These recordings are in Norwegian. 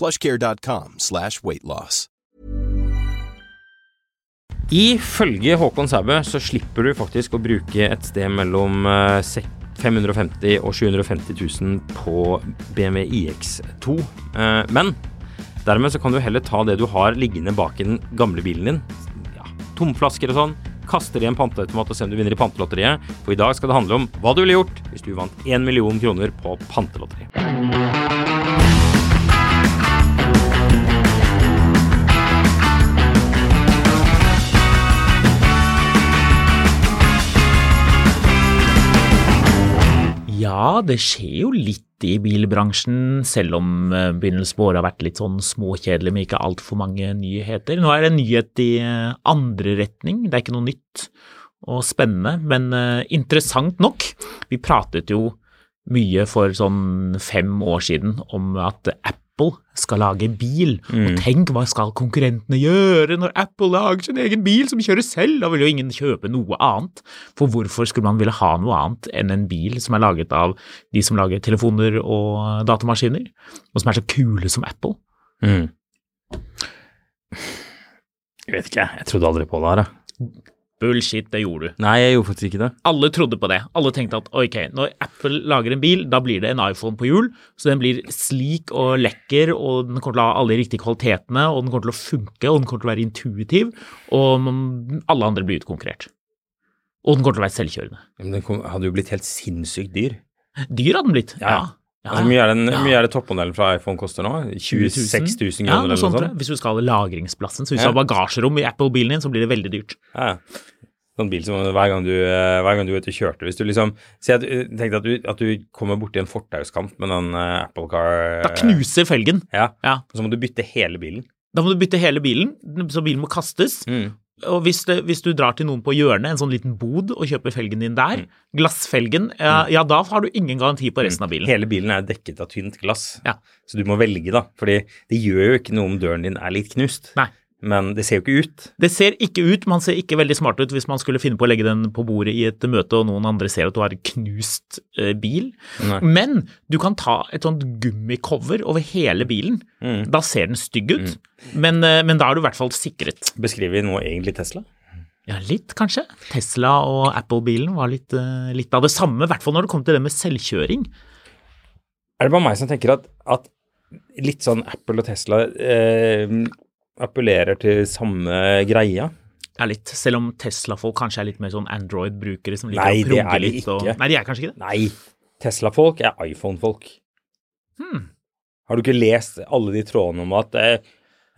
plushcare.com slash weightloss. Ifølge Håkon Sæbø så slipper du faktisk å bruke et sted mellom eh, 550 og 750 000 på BMW iX2. Eh, Men dermed så kan du heller ta det du har liggende bak i den gamle bilen din, ja, tomflasker og sånn, kaster i en panteautomat og se om du vinner i pantelotteriet. For i dag skal det handle om hva du ville gjort hvis du vant 1 million kroner på pantelotteriet. Ja, det skjer jo litt i bilbransjen, selv om eh, begynnelsen på året har vært litt sånn småkjedelig med ikke altfor mange nyheter. Nå er det en nyhet i eh, andre retning, det er ikke noe nytt og spennende, men eh, interessant nok. Vi pratet jo mye for sånn fem år siden om at Apple skal lage bil, og tenk hva skal konkurrentene gjøre når Apple lager sin egen bil som kjører selv? Da vil jo ingen kjøpe noe annet. For hvorfor skulle man ville ha noe annet enn en bil som er laget av de som lager telefoner og datamaskiner, og som er så kule som Apple? Jeg vet ikke, jeg trodde aldri på det her. jeg. Bullshit, det gjorde du. Nei, jeg gjorde faktisk ikke det. Alle trodde på det. Alle tenkte at ok, når Apple lager en bil, da blir det en iPhone på hjul, så den blir slik og lekker, og den kommer til å ha alle de riktige kvalitetene, og den kommer til å funke, og den kommer til å være intuitiv, og alle andre blir utkonkurrert. Og den kommer til å være selvkjørende. Men den kom, hadde jo blitt helt sinnssykt dyr. Dyr hadde den blitt. Ja. Ja. Ja. Altså, mye er, den, Ja. mye er det toppmodellen fra iPhone koster nå? 26 000 kroner ja, eller noe sånt? sånt? Hvis du skal ha lagringsplassen. Så hvis Ja. du har bagasjerom i Apple-bilen din, så blir det veldig dyrt. Ja. Sånn bil som hver gang du, eh, hver gang du vet kjørte Hvis du liksom Si at, eh, tenk at du, at du kommer borti en fortauskant med den uh, Apple Car Da knuser felgen. Ja. Ja. Og så må du bytte hele bilen. Da må du bytte hele bilen, så bilen må kastes. Mm. Og hvis, det, hvis du drar til noen på hjørnet, en sånn liten bod, og kjøper felgen din Mm. der, glassfelgen, ja, ja da har du ingen garanti på resten av bilen. Hele bilen er dekket av tynt glass. Ja. Så du må velge, da. Fordi det gjør jo ikke noe om døren din er litt knust. Nei. Men det ser jo ikke ut. Det ser ikke ut, man ser ikke veldig smart ut hvis man skulle finne på å legge den på bordet i et møte, og noen andre ser at du har knust eh, bil. Nei. Men du kan ta et sånt gummicover over hele bilen. Mm. Da ser den stygg ut, men, eh, men da er du i hvert fall sikret. Beskriver vi nå egentlig Tesla? Ja, litt kanskje. Tesla og Apple-bilen var litt, eh, litt av det samme, i hvert fall når det kom til det med selvkjøring. Er det bare meg som tenker at, at litt sånn Apple og Tesla eh, appellerer til samme greia? Ja, litt. Selv om Tesla-folk kanskje er litt mer sånn Android-brukere som liker Nei, å progge litt. Og... Nei, de er kanskje ikke det? Nei, Tesla-folk er iPhone-folk. Hmm. Har du ikke lest alle de trådene om at eh,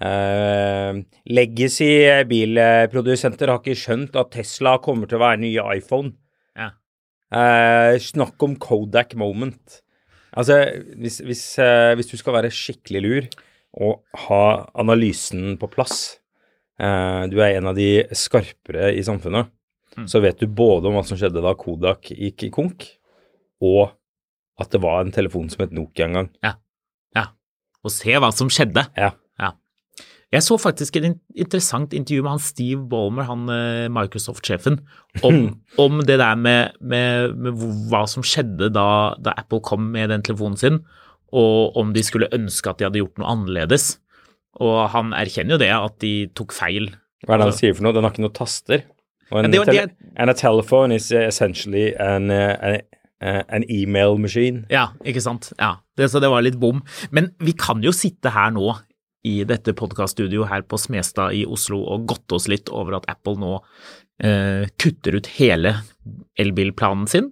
eh, Legacy bilprodusenter har ikke skjønt at Tesla kommer til å være nye iPhone? Ja. Eh, snakk om Kodak moment. Altså, hvis, hvis, eh, hvis du skal være skikkelig lur og ha analysen på plass, eh, du er en av de skarpere i samfunnet, Mm. så vet du både om hva som skjedde da Kodak gikk i konk, og at det var en telefon som het Nokia en gang. Ja. Og se hva som skjedde. Ja. Jeg så faktisk et interessant intervju med han Steve Ballmer, han eh, Microsoft-sjefen, om, om det der med, med, med hva som skjedde da, da Apple kom med den telefonen sin, og om de skulle ønske at de hadde gjort noe annerledes. Og han erkjenner jo det, at de tok feil. Hva er det han sier for noe? Den har ikke noen taster. En, det tele and a telephone is essentially an, an, uh, an email machine. Ja, ikke sant? Ja, det, så det var litt bom. Men vi kan jo sitte her nå i dette podkaststudioet her på Smestad i Oslo og godte oss litt over at Apple nå eh, kutter ut hele elbilplanen sin.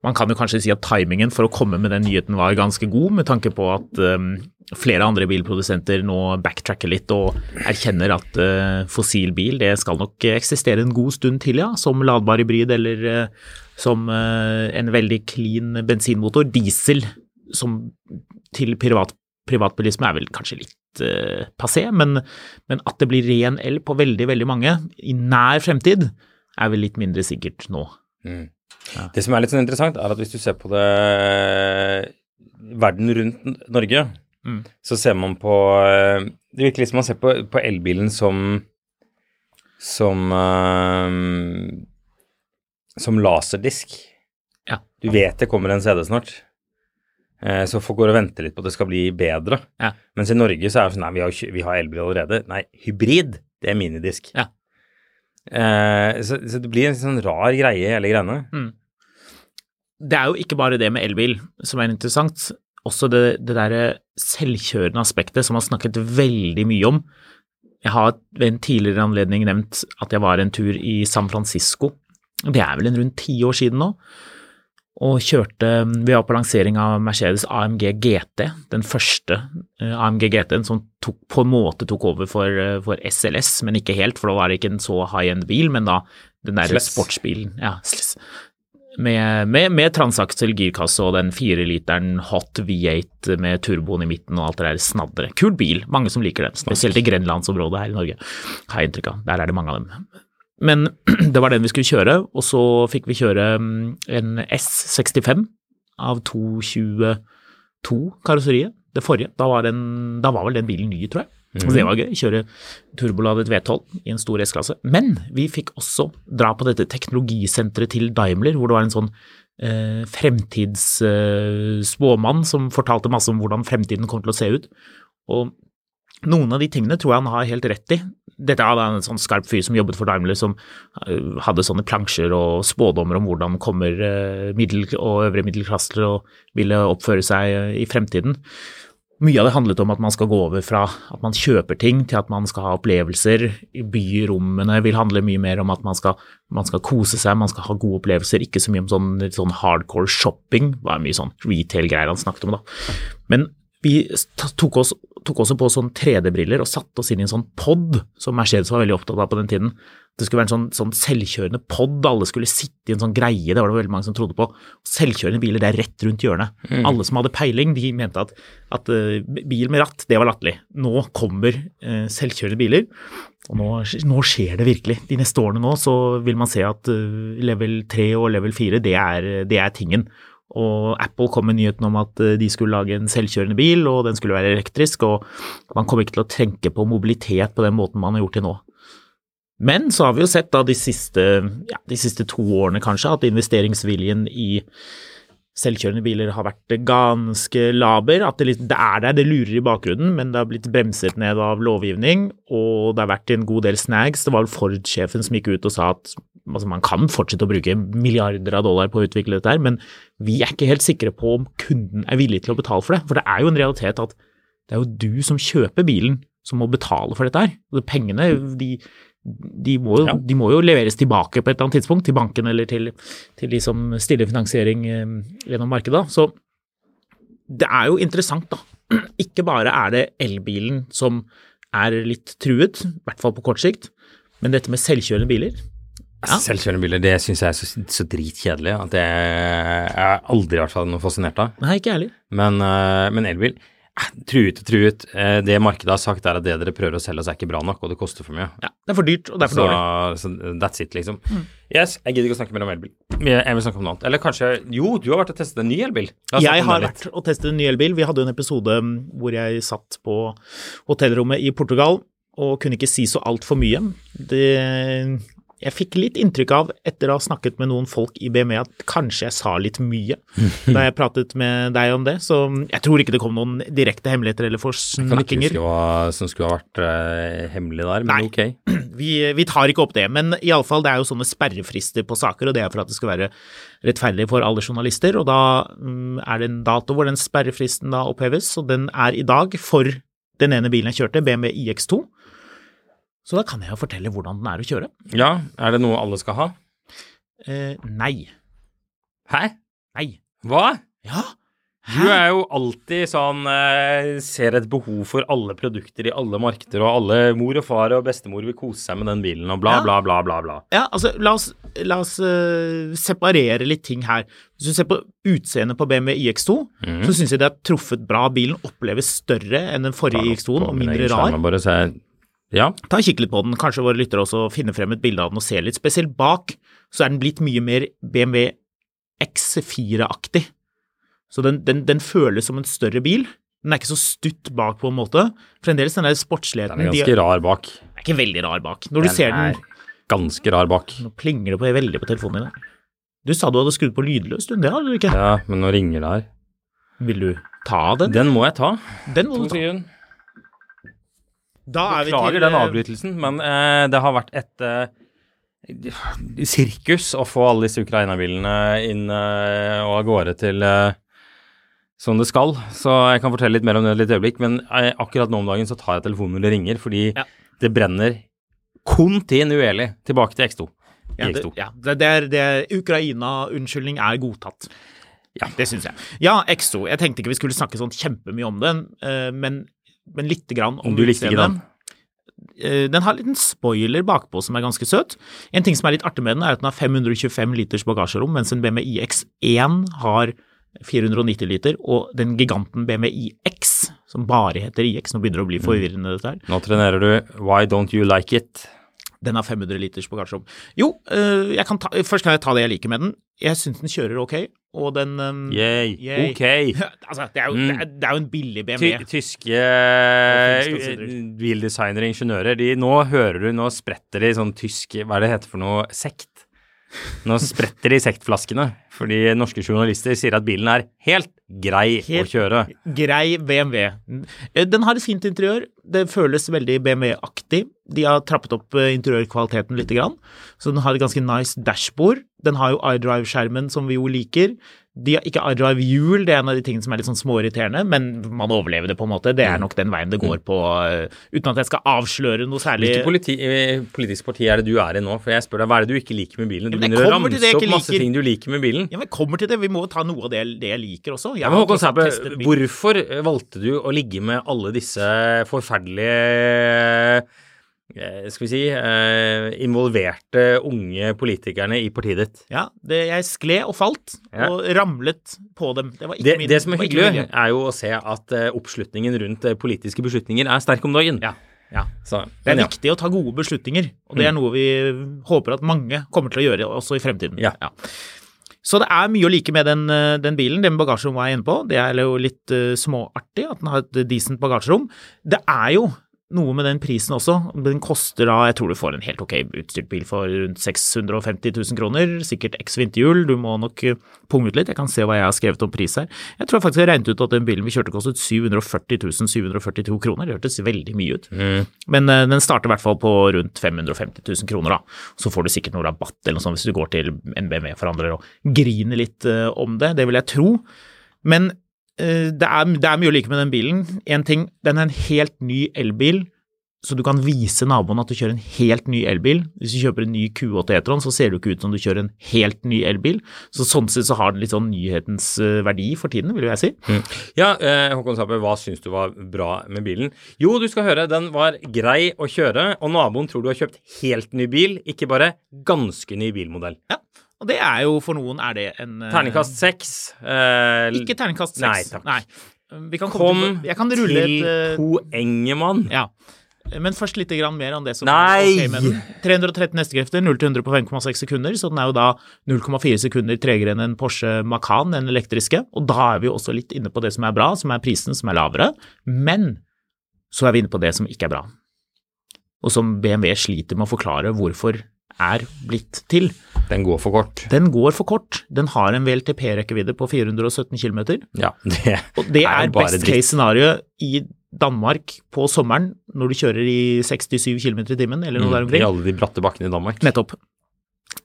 Man kan jo kanskje si at timingen for å komme med den nyheten var ganske god, med tanke på at um, flere andre bilprodusenter nå backtracker litt og erkjenner at uh, fossil bil det skal nok eksistere en god stund til, ja, som ladbar hybrid eller uh, som uh, en veldig clean bensinmotor. Diesel som til privat, privatbilisme er vel kanskje litt passé, men, men, at det blir ren el på veldig, veldig mange i nær fremtid, er vel litt mindre sikkert nå. Mm. Ja. Det som er litt sånn interessant, er at hvis du ser på det verden rundt Norge, mm. så ser man på Det virker litt som man ser på, på elbilen som som uh, som laserdisk. Ja. Du vet det kommer en CD snart. Uh, så folk går og venter litt på at det skal bli bedre. Ja. Mens i Norge så er det sånn Nei, vi har, vi har elbil allerede. Nei, hybrid, det er minidisk. Ja. Uh, så, så, det blir en sånn rar greie, hele greiene. Mm det er jo ikke bare det med elbil som er interessant, også det, det derre selvkjørende aspektet som man har snakket veldig mye om. Jeg har ved en tidligere anledning nevnt at jeg var en tur i San Francisco. Det er vel en rundt ti år siden nå. Og kjørte Vi var på lansering av Mercedes AMG GT, den første eh, AMG GT-en som tok, på en måte tok over for, eh, for, SLS, men ikke helt, for da var det ikke en så high end bil, men da den derre sportsbilen. Ja, med, med, med transaksel girkasse og den fireliteren hot V8 med turboen i midten og alt det der snadderet. Kul bil, mange som liker den. Spesielt i grenlandsområdet her i Norge, har jeg inntrykk av. Der er det mange av dem. Men det var den vi skulle kjøre, og så fikk vi kjøre mm, en S65 av 222-karosseriet. Det forrige. Da var, den, da var vel den bilen ny, tror jeg. Mm. Så det var gøy. Kjøre turboladet V12 i en stor S-klasse. Men vi fikk også dra på dette teknologisenteret til Daimler, hvor det var en sånn eh, fremtidsspåmann eh, som fortalte masse om hvordan fremtiden kom til å se ut. Og noen av de tingene tror jeg han har helt rett i. Dette er en sånn skarp fyr som jobbet for Daimler, som uh, hadde sånne plansjer og spådommer om hvordan kommer uh, middel- og øvre middelklasse til å ville oppføre seg uh, i fremtiden. Mye av det handlet om at man skal gå over fra at man kjøper ting, til at man skal ha opplevelser. Byrommene vil handle mye mer om at man skal, man skal kose seg, man skal ha gode opplevelser. Ikke så mye om sånn, sånn hardcore shopping. Det var mye sånn retail-greier han snakket om, da. Men vi tok, oss, tok også på sånn 3D-briller og satte oss inn i en sånn pod, som Mercedes var veldig opptatt av på den tiden. Det skulle være en sånn, sånn, selvkjørende pod, alle skulle sitte i en sånn greie, det var det veldig mange som trodde på. Selvkjørende biler, det er rett rundt hjørnet. Mm. Alle som hadde peiling, de mente at, at uh, bil med ratt, det var latterlig. Nå kommer uh, selvkjørende biler, og nå, nå, skjer det virkelig. De neste årene nå så vil man se at uh, level 3 og level 4, det er, det er tingen. Og Apple kom med nyheten om at de skulle lage en selvkjørende bil, og den skulle være elektrisk, og man kommer ikke til å tenke på mobilitet på den måten man har gjort til nå. Men så har vi jo sett da de siste, ja, de siste to årene kanskje at investeringsviljen i selvkjørende biler har vært ganske laber. At det, det, er der, det lurer i bakgrunnen, men det har blitt bremset ned av lovgivning, og det har vært en god del snags. Det var Ford-sjefen som gikk ut og sa at altså man kan fortsette å bruke milliarder av dollar på å utvikle dette her, men vi er ikke helt sikre på om kunden er villig til å betale for det. For det er jo en realitet at det er jo du som kjøper bilen som må betale for dette her. Pengene, de de må, jo, ja. de må, jo, leveres tilbake på et eller annet tidspunkt, til banken eller til, til de som stiller finansiering eh, gjennom markedet. Så det er jo interessant, da. Ikke bare er det elbilen som er litt truet, i hvert fall på kort sikt, men dette med selvkjørende biler ja. Selvkjørende biler det syns jeg er så, så dritkjedelig at jeg, jeg er aldri i hvert fall noe fascinert av. Nei, ikke ærlig. Men, uh, men elbil Truet og truet. Eh, det markedet har sagt, er at det dere prøver å selge oss, er ikke bra nok, og det koster for mye. Ja, Det er for dyrt, og det er for så, dårlig. Så that's it, liksom. Mm. Yes, jeg gidder ikke å snakke mer om elbil. Jeg vil snakke om noe annet. Eller kanskje Jo, du har vært og testet en ny elbil? Jeg har vært og testet en ny elbil. Vi hadde jo en episode mm, hvor jeg satt på hotellrommet i Portugal og kunne ikke si så altfor mye. Det jeg fikk litt inntrykk av, etter å ha snakket med noen folk i BME, at kanskje jeg sa litt mye da jeg pratet med deg om det. Så jeg tror ikke det kom noen direkte hemmeligheter eller forsnakkinger. Jeg kan ikke huske hva som skulle ha vært uh, hemmelig der, men Nei, ok. Vi, vi tar ikke opp det. Men iallfall, det er jo sånne sperrefrister på saker, og det er for at det skal være rettferdig for alle journalister. Og da um, er det en dato hvor den sperrefristen da oppheves, og den er i dag for den ene bilen jeg kjørte, BMW iX2. Så da kan jeg jo fortelle hvordan den er å kjøre. Ja, er det noe alle skal ha? Eh, nei. Hæ? Nei. Hva? Ja? Du er jo alltid sånn eh, Ser et behov for alle produkter i alle markeder, og alle mor og far og bestemor vil kose seg med den bilen, og bla, Ja. bla, bla, bla. bla. Ja, altså, la oss, la oss uh, separere litt ting her. Hvis du ser på utseendet på BMW iX2, mm. så syns jeg det har truffet bra. Bilen oppleves større enn den forrige iX2-en, og mindre rar. Bare se. Ja. Ta og Kikk litt på den. Kanskje våre lyttere også finner frem et bilde av den og ser litt. Spesielt bak så er den blitt mye mer BMW X4-aktig. Så den, den, den føles som en større bil. Den er ikke så stutt bak på en måte. Fremdeles den der sportsligheten. Den er de ganske rar bak. Den er ikke veldig rar bak. Når du ser den ganske rar bak. Nå plinger det på veldig på telefonen din. Du sa du hadde skrudd på lydløs, du. Det hadde du ikke. Ja, men nå ringer det her. Vil du ta den? Den må jeg ta. Den må du ta. sekunder. Da er vi Beklager til den eh, avbrytelsen, men eh, det har vært et eh, sirkus å få alle disse Ukraina-bilene inn eh, og av gårde til eh, som det skal. Så jeg kan fortelle litt mer om det i et øyeblikk, men eh, akkurat nå om dagen så tar jeg telefonen når det ringer, fordi Ja. det brenner kontinuerlig tilbake til X2. Ja, det, X2. ja, det, det er, det er Ukraina-unnskyldning er godtatt. Ja. Det syns jeg. Ja, X2. Jeg tenkte ikke vi skulle snakke sånn kjempemye om den, men, men lite grann om Du likte ikke den? Eh, Den har en liten spoiler bakpå som er ganske søt. En ting som er litt artig med den, er at den har 525 liters bagasjerom, mens en BMW iX1 har 490 liter, og den giganten BMW iX, som bare heter iX, nå begynner det å Mm. bli forvirrende dette her, Nå trenerer du Why Don't You Like It? Den har 500 liters bagasjerom. Jo, øh, jeg kan ta, først kan jeg ta det jeg liker med den. Jeg syns den kjører ok, og den um, Yay. Yay. Ok. Altså, det er, jo, Mm. det, er, det er jo en billig Ty BMW. tyske finsk og eh, bildesignere, ingeniører, de, nå hører du, nå spretter de sånn tysk Hva er det heter for noe? Sekt. Nå spretter de sektflaskene, fordi norske journalister sier at bilen er helt grei Helt- å kjøre. Grei BMW. Eh, Den har et fint interiør. Det føles veldig BMW-aktig. De har trappet opp eh, interiørkvaliteten litt, så den har et ganske nice dashbord. Den har jo iDrive-skjermen, som vi jo liker. De har ikke iDrive-hjul, det er en av de tingene som er litt sånn småirriterende, men man overlever det på en måte. Det er nok den veien det går på, eh, uten at jeg skal avsløre noe særlig. Hvilket politi eh, politisk parti er det du er i nå? For jeg spør deg, hva er det du ikke liker med bilen? Du begynner å ramse opp masse liker. ting du liker med bilen. Ja, men kommer til det. Vi må ta noe av det, det jeg liker også. Jeg Ja, men Håkon Sæbø, hvorfor valgte du å ligge med alle disse forferdelige skal vi si eh, involverte unge politikerne i partiet ditt? Ja, det, jeg skled og falt, Ja. og ramlet på dem. Det var ikke Det, min det som er hyggelig, er jo å se at eh, oppslutningen rundt eh, politiske beslutninger er sterk om dagen. Ja, ja. Så, Det er ja. viktig å ta gode beslutninger, og det er noe vi håper at mange kommer til å gjøre også i fremtiden. Ja. Så det er mye å like med den, eh, den bilen. Den bagasjerommet var jeg inne på. Det er jo litt uh, småartig at den har et decent bagasjerom. Det er jo noe med den prisen også. Den koster da, jeg tror du får en helt ok utstyrt bil for rundt 650 000 kroner. Sikkert X vinterhjul. Du må nok eh, punge ut litt. Jeg kan se hva jeg har skrevet om pris her. Jeg tror faktisk jeg regnet ut at den bilen vi kjørte kostet 740 742 kroner. Det hørtes veldig mye ut. Mm. Men uh, den starter i hvert fall på rundt 550 000 kroner, da. Så får du sikkert noe rabatt eller noe sånt hvis du går til en BMW-forhandler og griner litt uh, om det. Det vil jeg tro. Men det, er, det er mye å like med den bilen. En ting, den er en helt ny elbil. Så du kan vise naboen at du kjører en helt ny elbil. Hvis du kjøper en ny Q8 E-tron, så ser det jo ikke ut som du kjører en helt ny elbil. Så sånn sett så har den litt sånn nyhetens eh, verdi for tiden, vil jeg si. Ja, eh, Håkon Sappe, hva syns du var bra med bilen? Jo, du skal høre, den var grei å kjøre, og naboen tror du har kjøpt helt ny bil, ikke bare ganske ny bilmodell. Ja. Og det er jo for noen er det en eh, Terningkast seks. Eh, Ikke terningkast Nei, seks. takk. Vi kan komme Kom til, jeg kan rulle til et eh, poenget, mann. Ja. Men først litt grann mer om det som Nei! er okay, med 313 hestekrefter, 0 til 100 på 5,6 sekunder, så den er jo da 0,4 sekunder tregere enn en Porsche Macan, den elektriske. Og da er vi jo også litt inne på det som er bra, som er prisen, som er lavere. Men så er vi inne på det som ikke er bra, og som BMW sliter med å forklare hvorfor er blitt til. Den går for kort. Den går for kort. Den har en VLTP-rekkevidde på 417 km. Ja, det Og det er er, bare best case scenario i Danmark på sommeren når du kjører i 67 km i timen, eller noe der omkring. I alle de bratte bakkene i Danmark. Nettopp.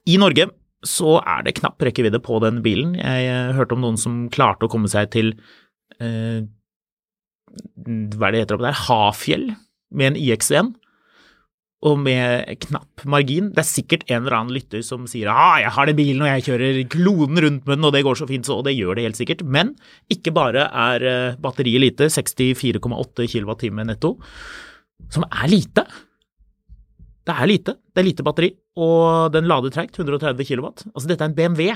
I Norge så er det knapp rekkevidde på den bilen. Jeg eh, hørte om noen som klarte å komme seg til eh, hva er det heter oppe der, Hafjell med en IX1 og med knapp margin. Det er sikkert en eller annen lytter som sier ah, jeg har den bilen og jeg kjører kloden rundt med den og det går så fint, så, og det gjør det helt sikkert. Men ikke bare er eh, batteriet lite, 64,8 kWt netto, som er lite. Det er lite. Det er lite batteri, og den lader treigt, 130 kW. Altså, dette er en BMW.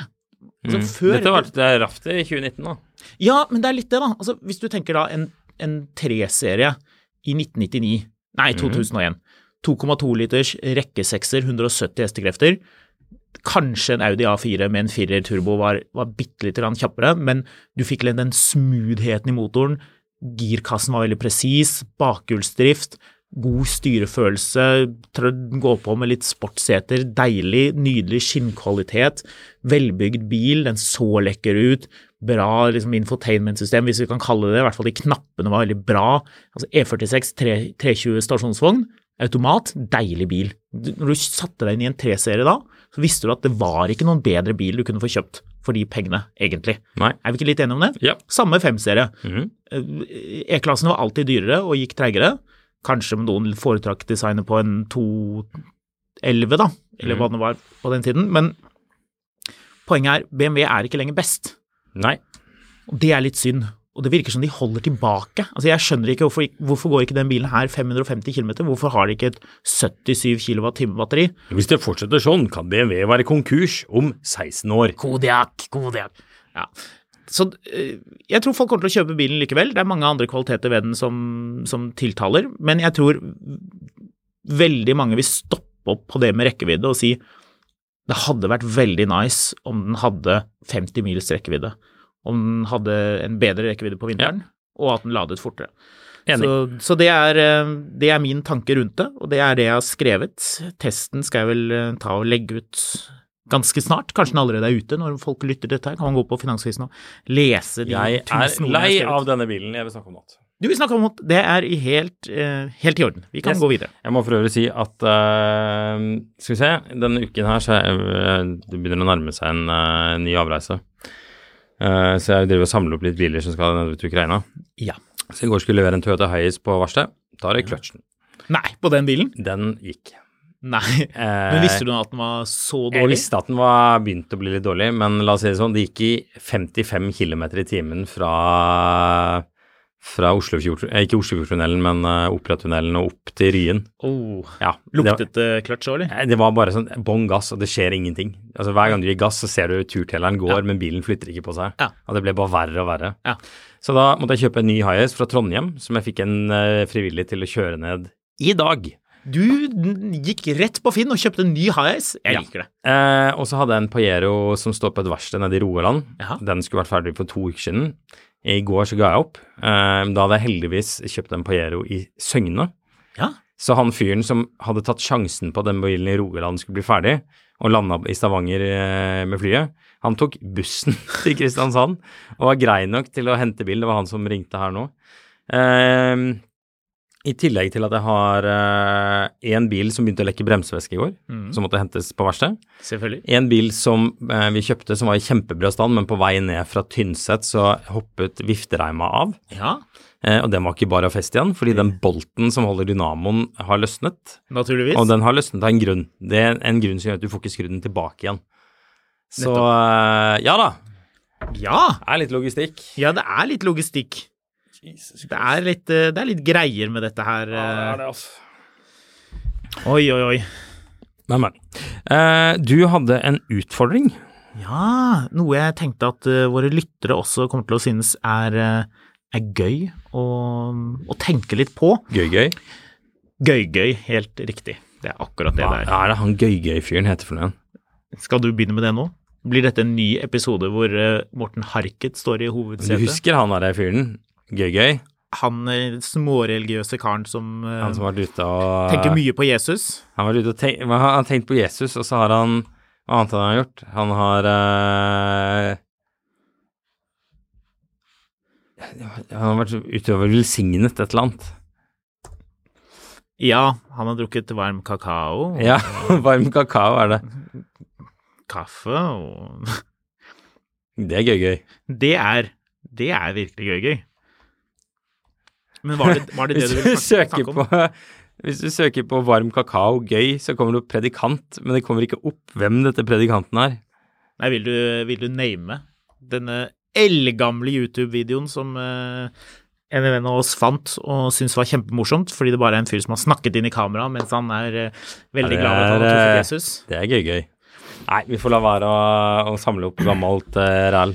Altså, Mm. før- Dette var det raft i 2019, da. Ja, men det er litt det, da. Altså, hvis du tenker da en, en 3-serie i 1999, nei, 2001, 2,2 liters rekkesekser, 170 hestekrefter, kanskje en Audi A4 med en 4 turbo var, var bitte lite grann kjappere, men du fikk den smootheden i motoren, girkassen var veldig presis, bakhjulsdrift, god styrefølelse, gå på med litt sportsseter, deilig, nydelig skinnkvalitet, velbygd bil, den så lekker ut, bra liksom, infotainment-system, hvis vi kan kalle det det, i hvert fall de knappene var veldig bra. Altså E46 320 stasjonsvogn, automat, deilig bil. Når du satte deg inn i en 3-serie da, så visste du at det var ikke noen bedre bil du kunne få kjøpt for de pengene, egentlig. Nei. Er vi ikke litt enige om det? Ja. Samme 5-serie. Mhm. E-klassen var alltid dyrere og gikk treigere. Kanskje med noen foretrakk designet på en 211, da, eller hva det var på den tiden. Men poenget er, BMW er ikke lenger best. Nei. Det er litt synd. Og det virker som de holder tilbake. Altså Jeg skjønner ikke hvorfor, hvorfor går ikke den bilen her 550 km? Hvorfor har de ikke et 77 kWt batteri? Hvis det fortsetter sånn, kan BMW være konkurs om 16 år. Kodiak, Kodiak. Ja. Så eh, jeg tror folk kommer til å kjøpe bilen likevel. Det er mange andre kvaliteter ved den som, som tiltaler, men jeg tror veldig mange vil stoppe opp på det med rekkevidde og si det hadde vært veldig nice om den hadde 50 mils rekkevidde. Om den hadde en bedre rekkevidde på vinteren, og at den ladet fortere. Så, så det, er, eh, det er min tanke rundt det, og det er det jeg har skrevet. Testen skal jeg vel eh, ta og legge ut ganske snart. Kanskje den allerede er ute når folk lytter til dette. her. Kan man gå på Finanskrisen og lese de Jeg er tusen ordene lei jeg har skrevet. av denne bilen jeg vil snakke om nå. Du vil snakke om at det er i helt, eh, helt i orden. Vi kan Yes. gå videre. Jeg må for øvrig si at uh, Skal vi se, denne uken her så er, det begynner å nærme seg en uh, ny avreise. Eh, så jeg driver og samler opp litt biler som skal nedover til Ukraina. Ja. Så i går skulle jeg levere en Toyota Hiace på verksted. Da er det kløtsjen. Nei, på den bilen? Den gikk. Nei. Eh, Men visste du at den var så dårlig? Jeg visste at den var begynt å bli litt dårlig, men la oss si det sånn, det gikk i 55 km i timen fra, fra Oslofjordtunnelen, eh, ikke Oslofjordtunnelen, men uh, Operatunnelen og opp til Ryen. Oh. Ja, Luktet det kløtsj òg, eller? Det var bare sånn bånn gass, og det skjer ingenting. Altså Hver gang du gir gass, så ser du turtelleren går, men bilen flytter ikke på seg. Ja. Og det ble bare verre og verre. Ja. Så da måtte jeg kjøpe en ny Hiace fra Trondheim, som jeg fikk en uh, frivillig til å kjøre ned i dag. Du gikk rett på Finn og kjøpte en ny Hiace. Jeg Ja. liker det. Eh, og så hadde jeg en Pajero som står på et verksted nede i Rogaland. Den skulle vært ferdig for to uker siden. I går så ga jeg opp. Eh, da hadde jeg heldigvis kjøpt en Pajero i Søgne. Ja. Så han fyren som hadde tatt sjansen på at den bilen i Rogaland skulle bli ferdig, og landa i Stavanger eh, med flyet, han tok bussen til Kristiansand og var grei nok til å hente bil. Det var han som ringte her nå. Eh, I tillegg til at jeg har én bil som begynte å lekke bremsevæske i går, som måtte hentes på verksted. En bil som uh, vi kjøpte som var i kjempebra stand, men på vei ned fra Tynset så hoppet viftereima av. Ja, Uh, og den var ikke bare å feste igjen, fordi den bolten som holder dynamoen har løsnet. naturligvis. Og den har løsnet av en grunn. Det er en grunn som gjør at du får ikke skrudd den tilbake igjen. Så eh, ja da, Ja. det er litt logistikk. ja, det er litt logistikk. Det er litt, eh, det er litt greier med dette her. Ja, det, altså. Oi, oi, oi. Men, men. Eh, du hadde en utfordring. Ja, noe jeg tenkte at uh, våre lyttere også kommer til å synes er, eh, er gøy å, å tenke litt på. Gøy-gøy. Gøy-gøy, helt riktig. Det er akkurat det Hva det er. er det han gøy-gøy-fyren heter for noe? Skal du begynne med det nå? Blir dette en ny episode hvor uh, Morten Harket står i Du husker han der fyren? Gøy-gøy? Han eh, småreligiøse karen som, eh, Han som ute og tenker mye på Jesus? Han har ute og tenkt, han har tenkt på Jesus, og så har han Hva annet har han gjort? Han har eh, Han har vært utover velsignet et eller annet. Ja, han har drukket varm kakao, Ja, varm kakao er det. kaffe og Det er gøy-gøy. Det er, det er virkelig gøy-gøy. Men var det var det, det du ville snakke, om? på, hvis du søker på varm kakao gøy, så kommer det opp predikant, men det kommer ikke opp hvem dette predikanten er. Nei, vil du, vil du name denne eldgamle YouTube-videoen som uh, en venn av oss fant og syntes var kjempemorsomt, fordi det bare er en fyr som har snakket inn i kamera mens han er uh, veldig Ja, er, glad for at han har truffet eh, Jesus. Det er gøy-gøy. Nei, vi får la være å, å samle opp gammelt uh, ræl.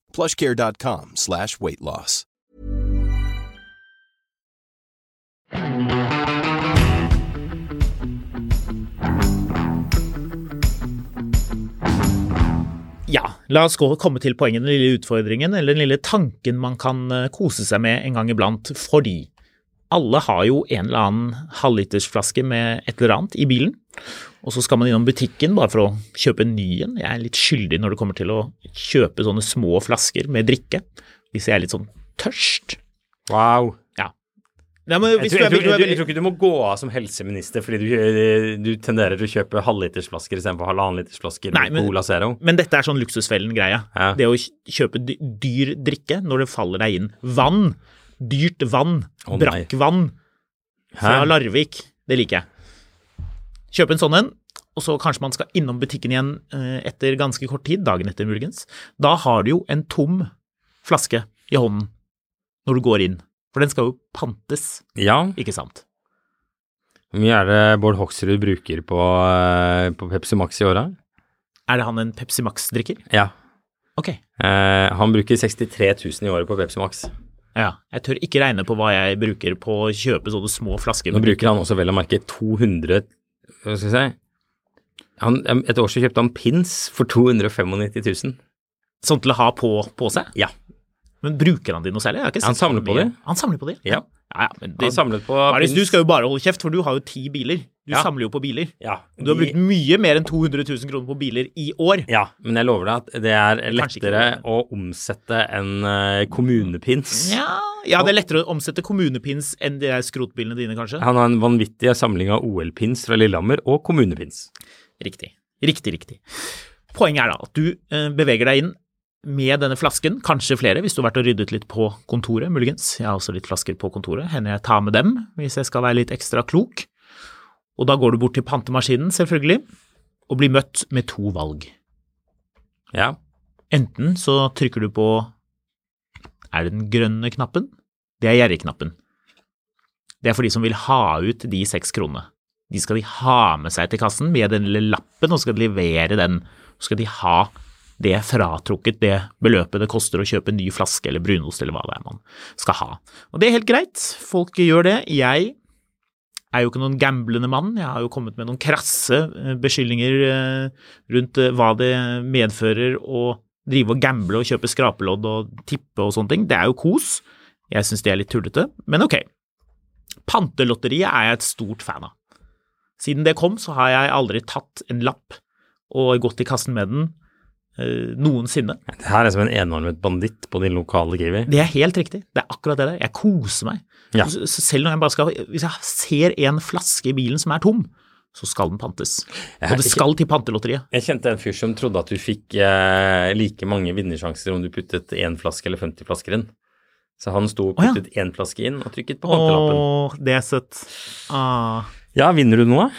plushcare.com slash weightloss. Ja, la oss komme til poenget, den lille utfordringen, eller den lille tanken man kan eh, kose seg med en gang iblant, fordi alle har jo en eller annen halvlitersflaske med et eller annet i bilen, og så skal man innom butikken bare for å kjøpe en ny en. Jeg er litt skyldig når det kommer til å kjøpe sånne små flasker med drikke, hvis jeg er litt sånn tørst. Wow. Ja. Nei, men Jeg tror, jeg, tror, jeg, tror, jeg tror ikke du må gå av som helseminister fordi du, du tenderer til å kjøpe halvlitersflasker istedenfor halvannenlitersflasker med men- Cola Zero. Men dette er sånn luksusfellen-greia. Ja. Det å kjøpe dyr drikke når det faller deg inn. Vann. Dyrt vann. Oh. Brakkvann fra Larvik. Det liker jeg. Kjøpe en sånn en, og så kanskje man skal innom butikken igjen eh, etter ganske kort tid, dagen etter muligens. Da har du jo en tom flaske i hånden når du går inn. For den skal jo pantes, Ja. ikke sant? Hvor mye er det Bård Hoksrud bruker på, eh, på Pepsi Max i året? Er det han en Pepsi Max-drikker? Ja. Ok. Eh, han bruker 63 000 i året på Pepsi Max. Ja. Jeg tør ikke regne på hva jeg bruker på å kjøpe sånne små flasker. Nå bruker han også vel å merke 200 Hva skal jeg si han, Et år så kjøpte han pins for 295 000. Sånn til å ha på, på seg? Ja. Men bruker han de noe særlig? Han samler på de. Han samler på de? Ja. ja, ja men det, Han samlet på Marius, du skal jo bare holde kjeft, for du har jo ti biler. Du Ja. samler jo på biler. Ja, Du har brukt mye mer enn 200 000 kroner på biler i år. Ja, men jeg lover deg at det er lettere å omsette en eh, kommunepins. Ja, ja, det er lettere å omsette kommunepins enn de skrotbilene dine, kanskje. Han har en vanvittig samling av OL-pins fra Lillehammer og kommunepins. Riktig. Riktig, riktig. Poenget er da at du eh, beveger deg inn med denne flasken, kanskje flere hvis du har vært og ryddet litt på kontoret, muligens. Jeg har også litt flasker på kontoret, hender jeg tar med dem hvis jeg skal være litt ekstra klok. Og da går du bort til pantemaskinen, selvfølgelig, og blir møtt med to valg. Ja. Enten så trykker du på Er det den grønne knappen? Det er gjerrigknappen. Det er for de som vil ha ut de seks kronene. De skal de ha med seg til kassen med den lille lappen, og skal de levere den. Så skal de ha det fratrukket det beløpet det koster å kjøpe en ny flaske eller brunost eller hva det er man skal ha. Og det er helt greit, folk gjør det. Jeg er jo ikke noen gamblende mann. Jeg har jo kommet med noen krasse eh, beskyldninger eh, rundt eh, hva det medfører å drive og gamble og kjøpe skrapelodd og tippe og sånne ting. Det er jo kos. Jeg syns det er litt tullete, men ok. Pantelotteriet er jeg et stort fan av. Siden det kom, så har jeg aldri tatt en lapp og gått i kassen med den noensinne. Det her er som en enarmet banditt på din lokale Kiwi. Det er helt riktig. Det er akkurat det der. Jeg koser meg. Ja. Selv når jeg bare skal Hvis jeg ser en flaske i bilen som er tom, så skal den pantes. Og det skal til pantelotteriet. Jeg kjente en fyr som trodde at du fikk eh, like mange vinnersjanser om du puttet én flaske eller 50 flasker inn. Så han sto og puttet én puttet ja. flaske inn og trykket på pantelappen. Åh, det er søtt. Ah, Ja, vinner du noe?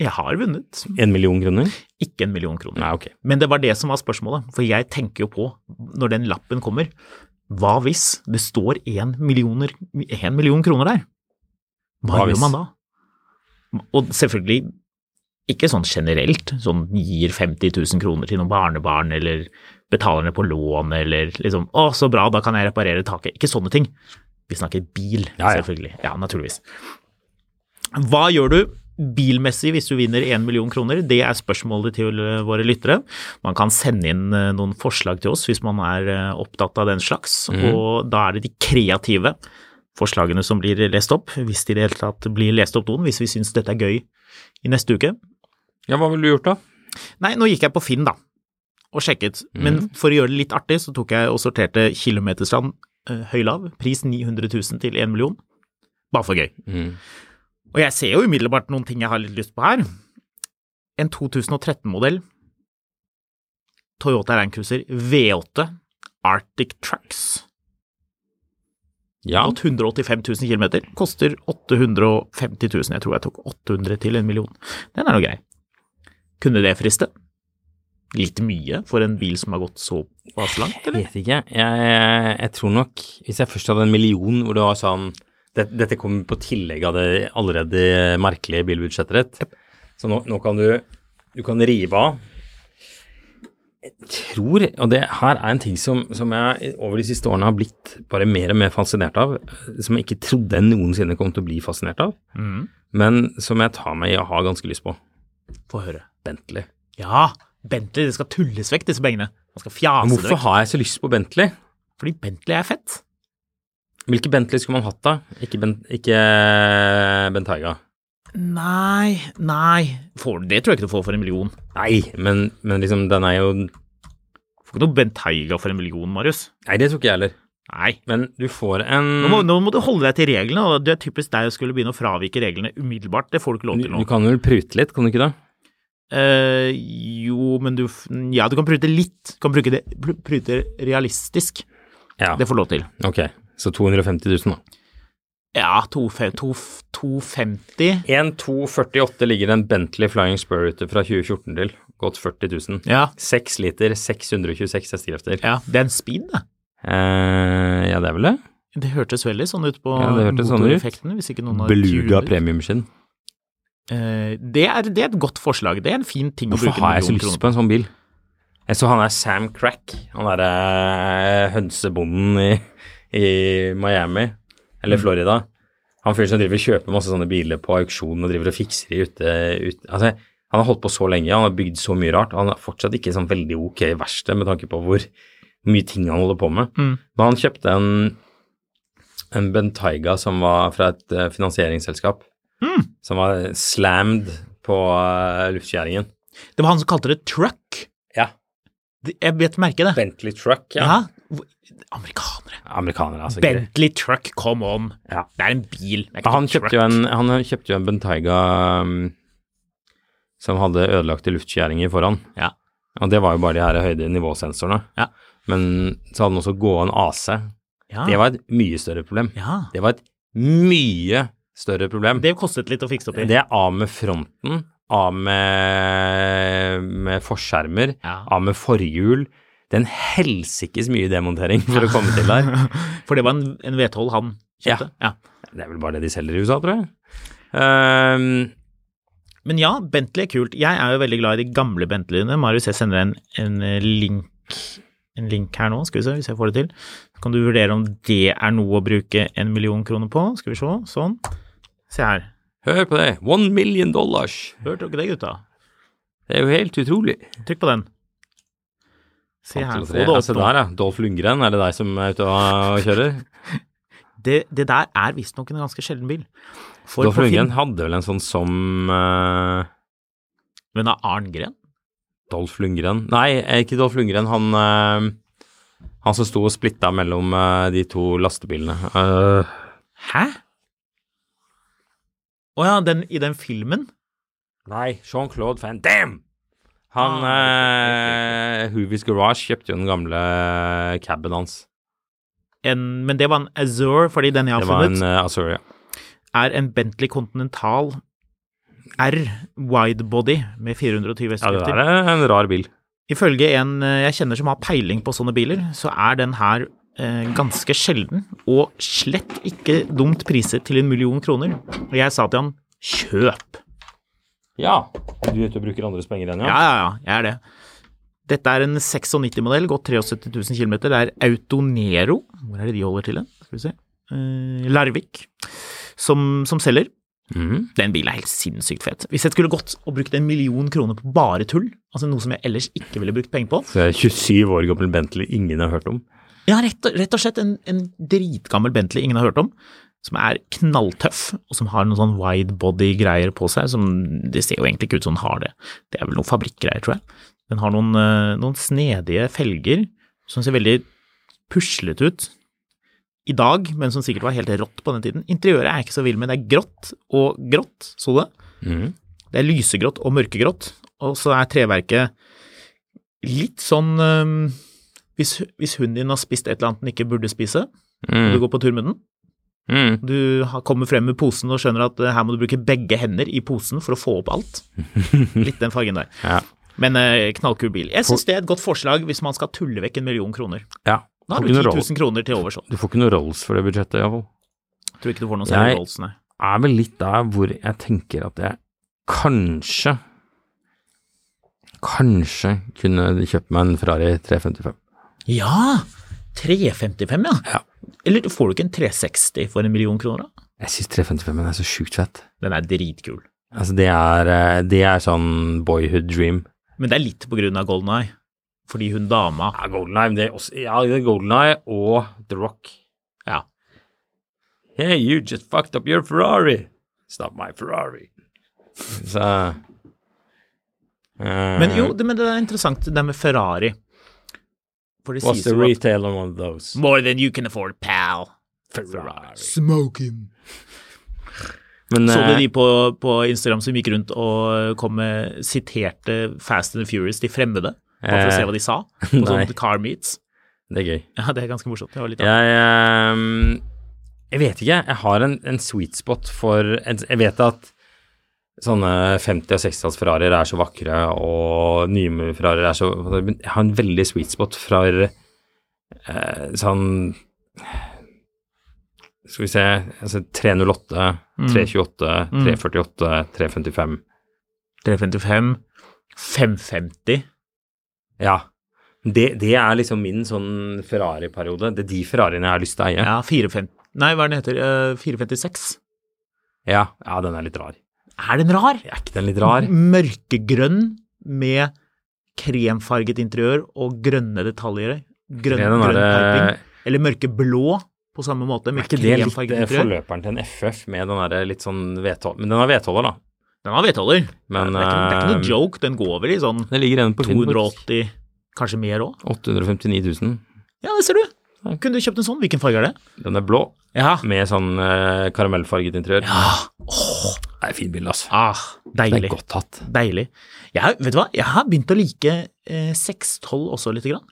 Jeg har vunnet. En million kroner? Ikke en million kroner. Nei, okay. Men det var det som var spørsmålet. For jeg tenker jo på, når den lappen kommer Hva hvis det står én millioner- én million kroner der? Hva, Hva hvis? gjør man da? Og selvfølgelig ikke sånn generelt, sånn gir 50 000 kroner til noen barnebarn, eller betaler ned på lån, eller liksom å, så bra, da kan jeg reparere taket. Ikke sånne ting. Vi snakker bil, Ja, ja. selvfølgelig. Ja, naturligvis. Hva gjør du bilmessig hvis du vinner 1 million kroner? Det er spørsmålet til eh, våre lyttere. Man kan sende inn eh, noen forslag til oss hvis man er eh, opptatt av den slags, og da er det de kreative forslagene som blir lest opp, hvis de i det hele tatt blir lest opp noen, hvis vi syns dette er gøy i neste uke. Ja, hva ville du gjort da? Nei, nå gikk jeg på Finn, da, og sjekket. Men for å gjøre det litt artig, så tok jeg og sorterte kilometerstrand høylav, pris 900 000 til 1 million. Bare for gøy. Mm. Og jeg ser jo umiddelbart noen ting jeg har litt lyst på her. En 2013-modell Toyota Land Cruiser V8 Arctic Trucks. Ja, 185 000 km. Koster 850 000. Jeg tror jeg tok 800 til en million. Den er nå grei. Kunne det friste? Litt mye for en bil som har gått så langt, jeg vet ikke. Jeg, jeg tror nok, hvis jeg først hadde en million hvor det var sånn Dette kommer på tillegg av det allerede merkelige bilbudsjettet ditt. Så nå, nå kan du Du kan rive av. Jeg tror, og det her er en ting som, som jeg over de siste årene har blitt bare mer og mer fascinert av, som jeg ikke trodde jeg noensinne kom til å bli fascinert av, mm. men som jeg tar meg i å ha ganske lyst på. Få høre. Bentley. Ja, Bentley, det skal tulles vekk, disse pengene. Man skal fjase Men vekk. hvorfor har jeg så lyst på Bentley? Fordi Bentley er fett. Hvilke Bentley skulle man hatt da? Ikke, ben, ikke Bentayga. Nei, nei for, Det tror jeg ikke du får for en million. Nei, men, men liksom, den er jo Du får ikke noe Bentayga for en million, Marius. Nei, det tror ikke jeg heller. Nei. Men du får en Nå må, nå må du holde deg til reglene, og det er typisk deg å skulle begynne å fravike reglene umiddelbart. Det får du ikke lov til nå. du kan vel prute litt, kan du ikke det? Uh, jo, men du Ja, du kan prute litt. Du kan bruke det, prute realistisk. Ja. Det får lov til. Ok, så 250 000, da. Ja, 250 to- 250 En 248 ligger en Bentley Flying Spur ute fra 2014 til. Gått 40 000. Ja, 6 liter, 626 hestekrefter. ja, det er en speed, det. Eh, ja, det er vel det. Det hørtes veldig sånn ut på Ja, det hørtes sånn ut. hvis ikke noen har Beluga premiumskinn. Eh, det, er, det er et godt forslag. Det er en fin ting å bruke en har jeg så lyst kroner på en sånn bil? Jeg så han er Sam Crack, han derre hønsebonden i, i Miami, eller Florida. Han fyren som driver og kjøper masse sånne biler på auksjon og driver og fikser de ute, ute. Altså, han har holdt på så lenge, han har bygd så mye rart. Han er fortsatt ikke sånn veldig ok verksted med tanke på hvor mye ting han holder på med. Mm. Men han kjøpte en, en Bentayga som var fra et eh, finansieringsselskap, Mm. som var slammed på uh, luftskjæringen. Det var han som kalte det truck. Ja. Jeg vet merket det. Bentley Truck, ja. Ja. Amerikanere. Amerikanere, altså. Bentley truck, come on. Ja. Det er en bil. Er Han kjøpte en, han kjøpte jo en Bentayga um, som hadde ødelagte luftskjæringer foran. Ja. Og det var jo bare de her høyde nivåsensorene. Ja. Men så hadde den også gående AC. Ja. Det var et mye større problem. ja. Det var et mye større problem. Det kostet litt å fikse opp i. Det er av med fronten, av med, med forskjermer, av med forhjul. Det er en helsikes mye demontering for å komme til der. For det var en, en V12 han kjøpte. Ja. Det er vel bare det de selger i USA, tror jeg. Um, Men ja, Bentley er kult. Jeg er jo veldig glad i de gamle Bentleyene. Marius, jeg sender en, en eh, link en link her nå, skal vi se hvis jeg får det til. Så kan du vurdere om det er noe å bruke en million kroner på. Skal vi se, sånn. Se her. hør på det. One million dollars. Hørte dere det, gutta? Det er jo helt utrolig. Trykk på den. Se her. Og det altså der, ja. Dolph Lundgren, er det deg som er ute og kjører? Det, det der er visstnok en ganske sjelden bil. For Dolph Lundgren hadde vel en sånn som uh... Men av Arngren? Dolph Lundgren Nei, ikke Dolph Lundgren. Han, uh, han som sto og splitta mellom uh, de to lastebilene. Hæ? Å ja, den, i den filmen? nei, Jean-Claude Van Damme! Han Ah, uh, Hoovies Garage kjøpte jo den gamle caben hans. En, men det var en Azure, fordi den jeg har Det var en uh, Azure, ja. er en Bentley Continental R widebody med 420 Ja, det er en rar bil. Ifølge en eh, jeg kjenner som har peiling på sånne biler, så er den her eh, ganske sjelden, og slett ikke dumt priset til en million kroner. Og jeg sa til han kjøp. Ja. Du vet du bruker andres penger igjen, Ja, ja, ja, ja. jeg er det. Dette er en 96-modell, gått 73 000 km. Det er Autonero. Hvor er det de holder til? hen? Skal vi se. Eh, Larvik. Som, som selger. Mm. Den bilen er helt sinnssykt fet. Hvis jeg skulle gått og brukt en million kroner på bare tull, altså noe som jeg ellers ikke ville brukt penger på Så er 27 år gammel Bentley ingen har hørt om. Ja, rett og, rett og slett en, en dritgammel Bentley ingen har hørt om, som er knalltøff, og som har noen sånn wide body-greier på seg, som det ser jo egentlig ikke ut som den har det. Det er vel noen fabrikkgreier, tror jeg. Den har noen, eh, noen snedige felger som ser veldig puslete ut i dag, men som sikkert var helt rått på den tiden. Interiøret er jeg ikke så vill med, det er grått og grått, så du det? Mm. Det er lysegrått og mørkegrått, og så er treverket litt sånn øhm, hvis, hvis hunden din har spist et eller annet den ikke burde spise, og du Mm. går på tur med den, Mm. du kommer frem med posen og skjønner at eh, her må du bruke begge hender i posen for å få opp alt. Litt den fargen der. Ja. Men eh, knallkul bil. Jeg syns det er et godt forslag hvis man skal tulle vekk en million kroner. ja. Da har du 10 noe Rolls- 000 kroner til overs. Du får ikke noe Rolls for det budsjettet, iallfall. Tror ikke du får noe særlig Rolls, nei. er vel litt der hvor jeg tenker at jeg kanskje Kanskje kunne kjøpt meg en Ferrari 355. Ja! 355, ja. Ja. Eller får du ikke en 360 for en million kroner, da? Jeg syns 355 er så sjukt fett. Den er dritkul. Altså, det er, eh, det er sånn boyhood dream. Men det er litt på grunn av Golden Eye. Fordi hun dama Ja, Golden Eye, det er også, ja, det er Golden Eye og The Rock. Ja. Hey, you just fucked up your Ferrari. It's not my Ferrari. Så uh, Men jo, det, men det er interessant det med Ferrari. For What's the retail on one of those? More than you can afford, pal. Ferrari. Smoke him. Men, Så du eh, de på, på Instagram som gikk rundt og kom med siterte Fast and the Furious, de fremmede? Bare for å se hva de sa? På sånn car meets. Det er gøy. Ja, det er ganske morsomt. Det var litt. Jeg, ehm, jeg vet ikke. Jeg har en, en sweet spot for Jeg vet at sånne 50- og 60-talls Ferrarier er så vakre, og nye Ferrarier er så jeg har en veldig sweet spot fra eh, sånn Skal vi se altså 308, Mm. 328, 348, 355 355, 550 Ja. Det, det er liksom min sånn Ferrari-periode. Det er de Ferrariene jeg har lyst til å eie. Ja, 450 Nei, hva er den heter? Uh, 456. Ja, ja den er litt rar. Er den rar? Er ikke den litt rar? Mørkegrønn med kremfarget interiør og grønne detaljer. Grønn, Det er grønn piping. Eller mørkeblå på samme måte, Er med ikke det litt eh, forløperen til en FF med den der litt sånn vedhold... Men den har vedholder, da. Den har vedholder. Men, det, er ikke, det er ikke noe eh, joke, den går vel i sånn Det ligger på 280, kanskje mer òg. 859 000. Ja, det ser du. Kunne du kjøpt en sånn? Hvilken farge er det? Den er blå, Ja. med sånn uh, karamellfarget interiør. Ja. Åh, Det er fin bil, altså. ah, Det er godt hatt. Deilig. Jeg, vet du hva, jeg har begynt å like eh, 612 også lite grann.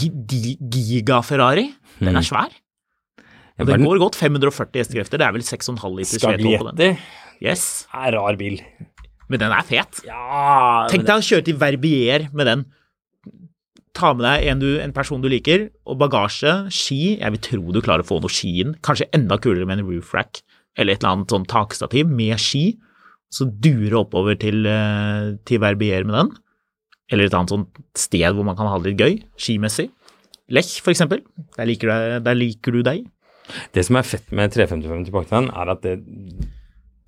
Gi- Giga-Ferrari. Den Mm. er svær. Og den den? går godt 540 hestekrefter. Det er vel 6,5 liters V12 på den. Yes, er rar bil. men den er fet. Ja Tenk deg å kjøre til Verbier med den. Ta med deg en, du, en person du liker, og bagasje, ski. Jeg vil tro du klarer å få noe ski inn. Kanskje enda kulere med en roof rack eller et eller annet sånn takstativ med ski. Så dure oppover til, eh, til Verbier med den. Eller et annet sånt sted hvor man kan ha det litt gøy, skimessig. Lech, for eksempel. Der liker, du, der liker du deg. Det som er fett med 355 tilbake til den, er at det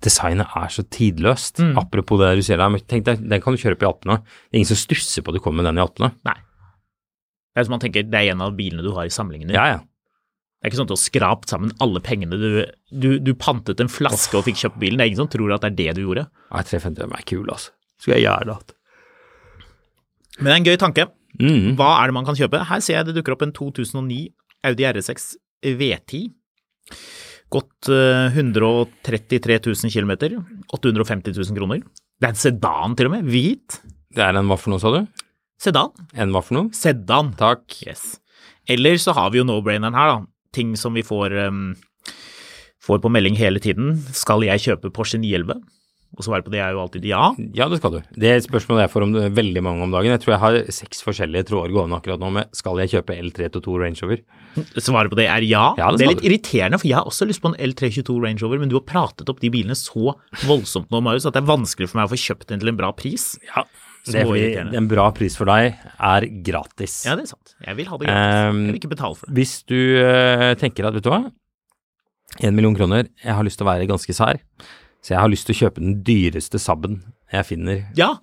designet er så tidløst. Mm. Apropos det du sier der, tenk deg, den kan du kjøre opp i Alpene. Det er ingen som stusser på at du kommer med den i Alpene. Nei. Det er som man tenker, det er en av bilene du har i samlingen din. Ja, ja. Det er ikke sånn at du har skrapt sammen alle pengene du, du, du pantet en flaske og fikk kjøpt bilen. Det er ingen som tror at det er det du gjorde. Nei, 355 er kul, altså. Skulle jeg gjerne hatt. Men det er en gøy tanke. Mm. Hva er det man kan kjøpe? Her ser jeg det dukker opp en 2009 Audi RS6 V10. Gått eh, 133 000 km. 850 000 kroner. Det er en sedan til og med. Hvit. Det er en hva for noe, sa du? Sedan. En hva for noe? Sedan. Takk. Yes. Eller så har vi jo no-braineren her, da. Ting som vi får, um, får på melding hele tiden. Skal jeg kjøpe Porsche 911? Og svaret på det er jo alltid ja. Ja, det skal du. Det er spørsmålet jeg får om veldig mange om dagen. Jeg tror jeg har seks forskjellige tråder gående akkurat nå med skal jeg kjøpe L322 Range Rover. Svaret på det er ja. Ja, det det er litt du. irriterende, for jeg har også lyst på en L322 Range Rover, men du har pratet opp de bilene så voldsomt nå, Marius, at det er vanskelig for meg å få kjøpt den til en bra pris. Ja, det er fordi en bra pris for deg er gratis. Ja, det er sant. Jeg vil ha det gratis. Um, jeg vil ikke betale for det. Hvis du eh, tenker at, vet du hva, én million kroner, jeg har lyst til å være ganske sær, så jeg har lyst til å kjøpe den dyreste Saben jeg finner Ja,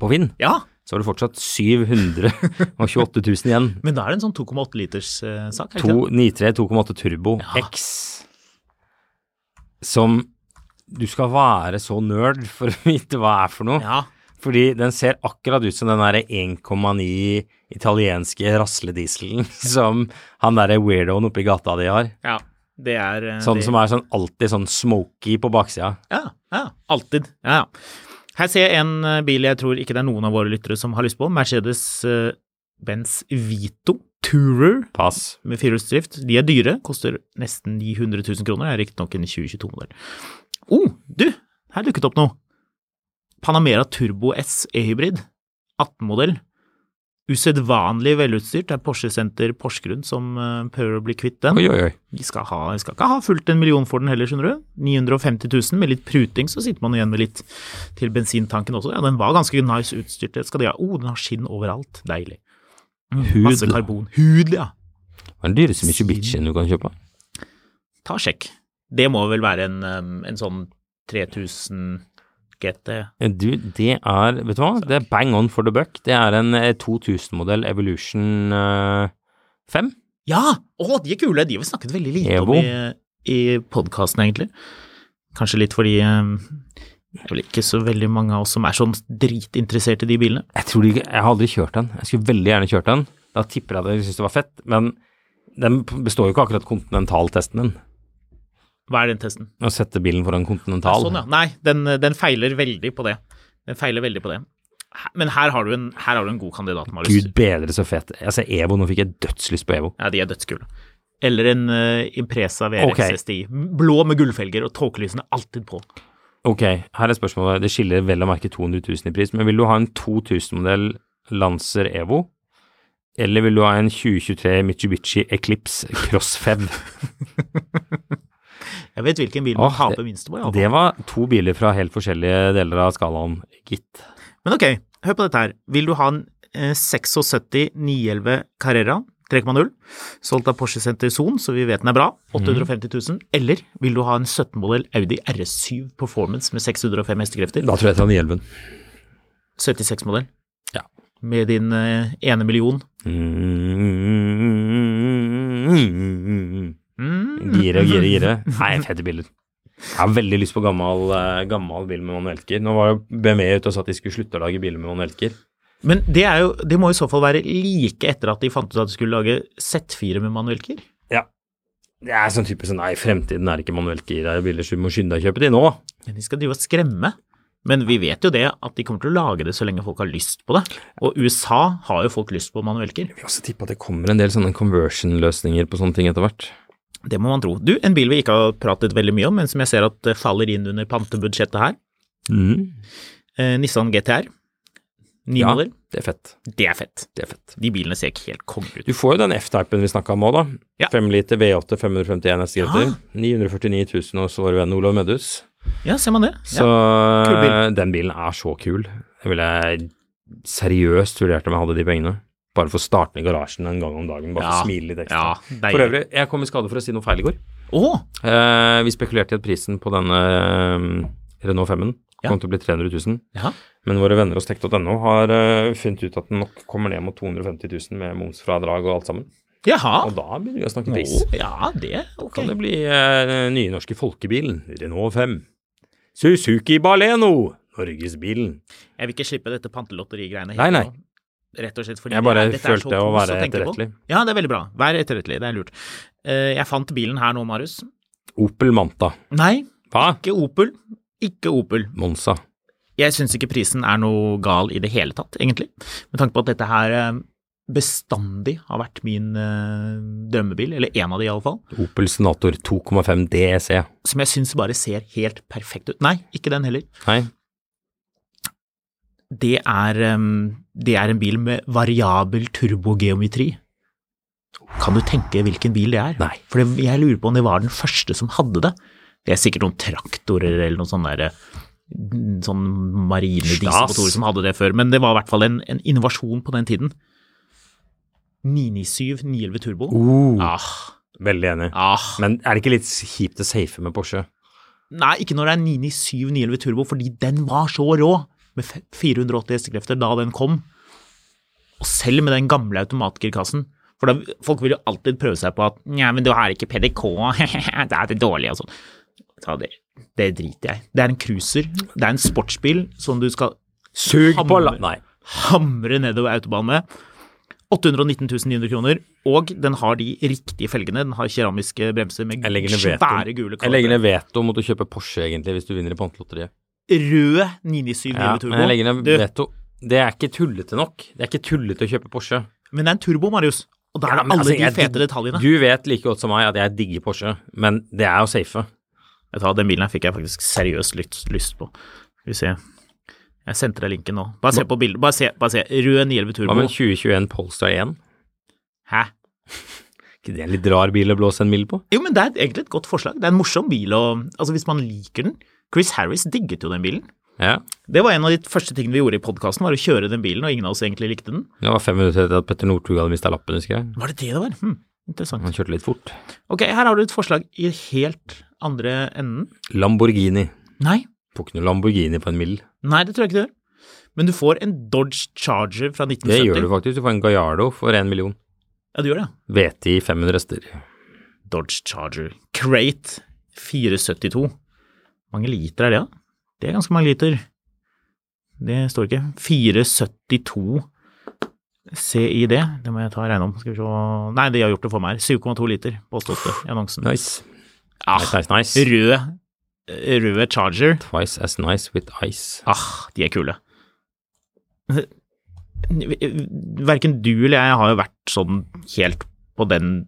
på Finn, ja. så har du fortsatt 728 000 igjen. Men da er det en sånn 2,8 liters eh, sak, er det To, ikke det? 93 2,8 Turbo Ja. X, som du skal være så nerd for å vite hva er for noe. Ja. Fordi den ser akkurat ut som den derre 1,9 italienske rasledieselen som han derre weirdoen oppe i gata di har. ja. Det er eh, Sånn det, som er sånn alltid sånn smoky på baksida. Ja, ja. Alltid. Ja, ja. Her ser jeg en eh, bil jeg tror ikke det er noen av våre lyttere som har lyst på. Mercedes-Benz Vito Tourer Pass. med firehjulsdrift. De er dyre, koster nesten 900 000 kroner. Er riktignok en 2022-modell. Oh, du! Her dukket opp noe. Panamera Turbo S E-hybrid. 18-modell. Usedvanlig velutstyrt. Det er Porsche Center Porsgrunn som eh, prøver å bli kvitt den. Oi, oi, oi. Vi skal, ha, vi skal ikke ha fullt en million for den heller, skjønner du. 950 000. Med litt pruting så sitter man igjen med litt til bensintanken også. Ja, den var ganske nice utstyrt. Det skal de ha. Oh, den har skinn overalt. Deilig. Hud. Masse karbon. Hud, ja. Hva er den dyreste Mitsubichien du kan kjøpe? Ta sjekk. Det må vel være en, en sånn 3000 GT. Eh, Du, det er Vet du hva? Det er bang on for the buck. Det er en eh, 2000-modell Evolution eh, 5. Ja! Å, de er kule! De har vi snakket veldig lite Evo. om i, i podkasten, egentlig. Kanskje litt fordi det er vel ikke så veldig mange av oss som er sånn dritinteressert i de bilene. Jeg tror de, ikke- jeg har aldri kjørt den. Jeg skulle veldig gjerne kjørt den. Da tipper jeg at jeg syntes det var fett, men den består jo ikke akkurat kontinentaltesten din. Hva er den testen? Å sette bilen foran kontinental. Sånn, ja. Nei, den, den feiler veldig på det. Den feiler veldig på det. Men her har du en, har du en god kandidat, Marius. Gud bedre så fet. Jeg ser Evo, nå fikk jeg dødslyst på Evo. Ja, de er dødskule. Eller en uh, Impresa VRX okay. STI. Blå med gullfelger og tåkelysene alltid på. Ok, her er spørsmålet. Det skiller vel å merke 200 000 i pris, men vil du ha en 2000-modell Lancer Evo? Eller vil du ha en 2023 Mitsubishi Eclipse Cross Fev? Jeg vet hvilken bil man taper minst på. i. Det var to biler fra helt forskjellige deler av skalaen, gitt. Men ok, hør på dette her. Vil du ha en eh, 76 911 Carrera 3,0, solgt av Porsche Center Zone, så vi vet den er bra, 850 000, eller vil du ha en 17-modell Audi RS7 Performance med 605 hestekrefter, Da tror jeg jeg tar 911. 76-modell, Ja. med din eh, ene million? Mm. Mm. Gire og gire, gire. Nei, fete biler. Jeg har veldig lyst på gammel, eh, gammel bil med manuellker. Nå var jo BMW ute og sa at de skulle slutte å lage biler med manuellker. Men det, jo, det må i så fall være like etter at de fant ut at de skulle lage Z4 med manuellker? Ja. Det er sånn type sånn Nei, fremtiden er ikke manuellgir, det er biler, så du må skynde deg å kjøpe de nå. Men de skal drive og skremme. Men vi vet jo det, at de kommer til å lage det så lenge folk har lyst på det. Og USA har jo folk lyst på manuellker. Jeg vil også tippe at det kommer en del sånne conversion-løsninger på sånne ting etter hvert. Det må man tro. Du, en bil vi ikke har pratet veldig mye om, men som jeg ser at eh, faller inn under pantebudsjettet her. Mm. Eh, Nissan GTR. Ny Ja. Det er fett. Det er fett. Det er fett. De bilene ser ikke helt konge ut. Du får jo den F-typen vi snakka om òg, da. Ja. 5 liter V8 551 hestekrefter. Ja. 949 000 hos vår venn Olav Mødhus. Ja, ser man det? Så ja. bil. eh, den bilen er så kul. Jeg ville seriøst vurdert om jeg hadde de pengene. Bare for å starte den i garasjen en gang om dagen. Bare for å smile litt ekstra. Ja, for øvrig, jeg kom i skade for å si noe feil i går. Oh. Eh, vi spekulerte i at prisen på denne eh, Renault 5-en Ja. kom til å bli 300 000. Ja. Men våre venner hos tech.no har eh, funnet ut at den nok kommer ned mot 250 000 med momsfradrag og alt sammen. Jaha. Og da begynner vi å snakke pris. Oh, ja, det ok. Kan det bli eh, nye norske folkebilen, Renault 5. Suzuki Baleno, norgesbilen. Jeg vil ikke slippe dette pantelotterigreiene. Nei, nei. nå. Rett og slett fordi Jeg bare det følte å være på. etterrettelig. Ja, det er veldig bra. Vær etterrettelig, det er lurt. Eh, Jeg fant bilen her nå, Marius. Opel Manta. Nei, Hva? ikke Opel. Ikke Opel. Monza. Jeg syns ikke prisen er noe gal i det hele tatt, egentlig. Med tanke på at dette her eh, bestandig har vært min uh, drømmebil, eller en av de iallfall, Opel Senator 2,5 DEC. som jeg syns bare ser helt perfekt ut. Nei, ikke den heller. Nei, Det er, det er en bil med variabel turbogeometri. Kan du tenke hvilken bil det er? Nei. For jeg lurer på om det var den første som hadde det. Det er sikkert noen traktorer eller noen sånne der, sånn marine dieselmotorer som hadde det før, men det var i hvert fall en, en innovasjon på den tiden. 997 911 Turbo. uh, Ah, veldig enig. ah. Men er det ikke litt kjipt å safe med Porsche? Nei, ikke når det er 997 911 Turbo, fordi den var så rå, med 480 hestekrefter da den kom. Og selv med den gamle automatgirkassen. For da, folk vil jo alltid prøve seg på at Nja, men du har ikke PDK, det er det dårlig og sånn. Ta det, det driter jeg. Det er en cruiser. Det er en sportsbil som du skal. Nei. hamre nedover autobanen med. 819 900 kroner, og den har de riktige felgene. Den har keramiske bremser med veto. svære gule Jeg legger ned veto mot å kjøpe Porsche, egentlig, hvis du vinner i Pantelotteriet. Rød 997 Ja, Turbo. men jeg legger ned veto. Det er ikke tullete nok. Det er ikke tullete å kjøpe Porsche. Men det er en turbo, Marius. Og da er det alle altså, de fete detaljene. Du vet like godt som meg at jeg digger Porsche, men det er jo safe. Vet du hva, Den bilen her fikk jeg faktisk seriøst lyst, lyst på. Skal vi se. Jeg sendte deg linken nå. Bare se på bildet. Bare se. bare se. Rød 911 Turbo. Hva med 2021 Polestar 1? Hæ? ikke det en litt rar bil å blåse en mil på? Jo, men det er egentlig et godt forslag. Det er en morsom bil, å altså hvis man liker den Chris Harris digget jo den bilen. Ja. Det var en av de første tingene vi gjorde i podkasten, var å kjøre den bilen, og ingen av oss egentlig likte den. Det var fem minutter etter at Petter Northug hadde mista lappen, husker jeg. Var det det det var? Hm, interessant. Han kjørte litt fort. Ok, her har du et forslag i helt andre enden. Lamborghini. Nei, Får ikke noe Lamborghini på en mil. nei, det tror jeg ikke du gjør. Men du får en Dodge Charger fra 1970. Det gjør du faktisk. Du får en Gallardo for én million. Ja, du gjør det. VT i 500 hester. Dodge Charger. Crate 472. Mange liter er det, da? Det er ganske mange liter. Det står ikke. 472 CID. Det må jeg ta og regne om. Skal vi se Nei, de har gjort det for meg. 7,2 liter påstås det i annonsen. Nice. Ah, Nice, nice, røde rød Charger. Twice as nice with ice. Ah, de er kule. Verken du eller jeg har jo vært sånn helt på, den,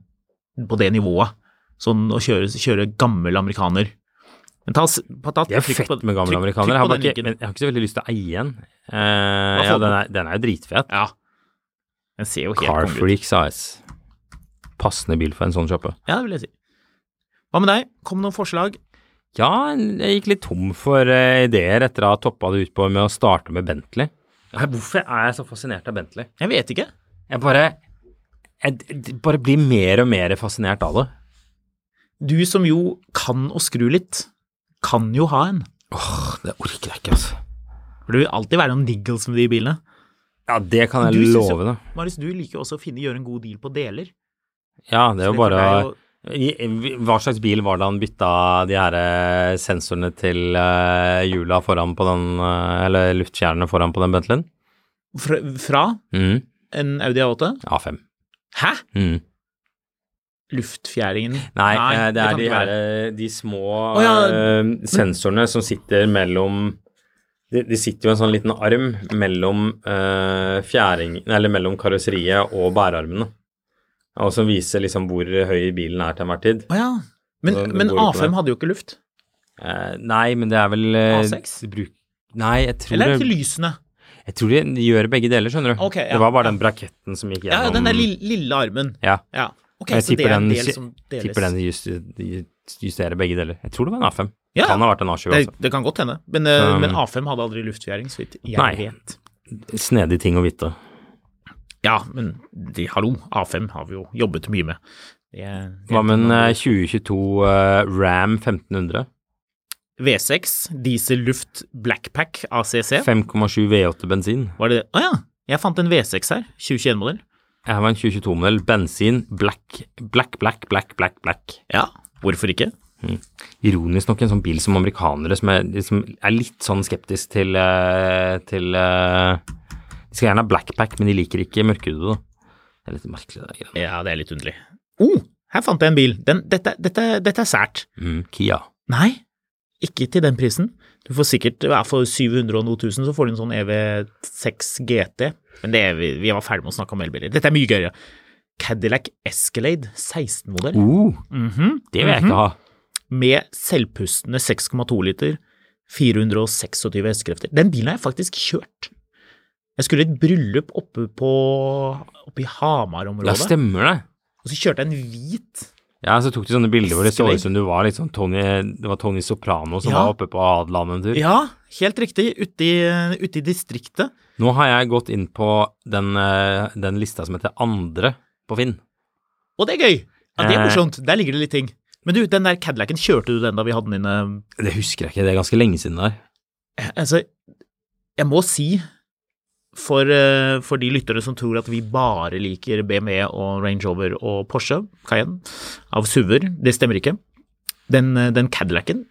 på det nivået. Sånn å kjøre, kjøre gammel amerikaner. Men ta, ta, Det er jo fett med gamle amerikanere. Jeg har, bare ikke, jeg har ikke så veldig lyst til å eie en. Uh, ja, den er, den er jo dritfet. Ja. Den ser jo helt Car. Freaks AS. Passende bil for en sånn kjøpe. Ja, det vil jeg si. Hva med deg? Kom noen forslag? Ja, jeg gikk litt tom for uh, ideer etter å ha toppa det ut på med å starte med Bentley. Ja, Hvorfor er jeg så fascinert av Bentley? Jeg vet ikke. Jeg bare Jeg bare blir mer og mer fascinert av det. Du som jo kan å skru litt, kan jo ha en. Åh, det orker jeg ikke, altså. For det vil alltid være noen niggles med de bilene. Ja, det kan jeg Du love deg. Marius, du liker jo også å finne gjøre en god deal på deler. Ja, det er jo bare Hva slags bil var det han bytta de her eh, sensorene til eh, hjula foran på den eh, Eller luftfjernene foran på den Bentleyen? fra Mm. en Audi A8? A5. Hæ? Mm. Luftfjæringen? Nei, Nei det, kan er de her eh, de små oh, ja, uh, sensorene som sitter mellom de, de sitter jo en sånn liten arm mellom uh, fjæring Eller mellom karosseriet og bærearmene. Og som viser liksom hvor høy bilen er til enhver tid. Å ja. Men, Så men går jo på A5 det. hadde jo ikke luft. Eh, nei, men det er vel eh, A6? Bruk, nei, jeg tror, Eller er det det, lysene? jeg tror de gjør begge deler, skjønner du. Okay, ja, det var bare ja. den braketten som gikk gjennom. Ja, den der lille, lille armen. Ja. Ja. Ok, Jeg så det tipper er en den-. Tipper den justerer begge deler. Jeg tror det var en A5. Ja. Kan ha vært en A7 det, det kan godt hende. Men, eh, Um, men A5 hadde aldri luftfjæring, så vidt jeg Nei. vet. Snedig ting å vite. Ja, men de, hallo, A5 har vi jo jobbet mye med. Det, det Hva med en eh, 2022 uh, Ram 1500? V6, diesel luft blackpack ACC. 5,7 V8 bensin. Var det Å ja, jeg fant en V6 her. 2021-modell. Jeg har en 2022-modell. Bensin. Black, black, black, black, black, black. Ja, hvorfor ikke? Ironisk nok en sånn bil som amerikanere som er, som er litt sånn skeptisk til, eh, til eh, De skal gjerne ha blackpack, men de liker ikke mørkhudede. Det er litt merkelig, det greiene. Ja, det er litt underlig. Oh, her fant jeg en bil. Den, dette, dette, dette er sært. Mm, Kia. Nei, ikke til den prisen. Du får sikkert, ja, for 700 og noe tusen, så får du en sånn EV6 GT. Men det er, vi, vi var ferdig med å snakke om elbiler. Dette er mye gøyere. Cadillac Escalade 16-modell Uh, -hmm. det vil jeg mhm. ikke ha. med selvpustende 6,2 liter, 426 hestekrefter. Den bilen har jeg faktisk kjørt. Jeg skulle i et bryllup oppe på oppe i Hamar-området, stemmer det. og så kjørte jeg en hvit. Ja, så tok de sånne bilder hvor det så ut som du var sånn Tony Det var Tony Soprano som Ja. var oppe på Adeland en tur. Ja, helt riktig, ute i, ute i distriktet. Nå har jeg gått inn på den, eh, den lista som heter Andre på Finn. Og det er gøy! Ja, det er Eh. morsomt. Der ligger det litt ting. Men du, den der Cadillacen, kjørte du den da vi hadde den inne? Det husker jeg ikke, det er ganske lenge siden der. Altså, jeg må si, for, eh, for de lyttere som tror at vi bare liker BMW og Range Rover og Porsche Cayenne av SUV-er, det stemmer ikke. Den, eh, den Cadillacen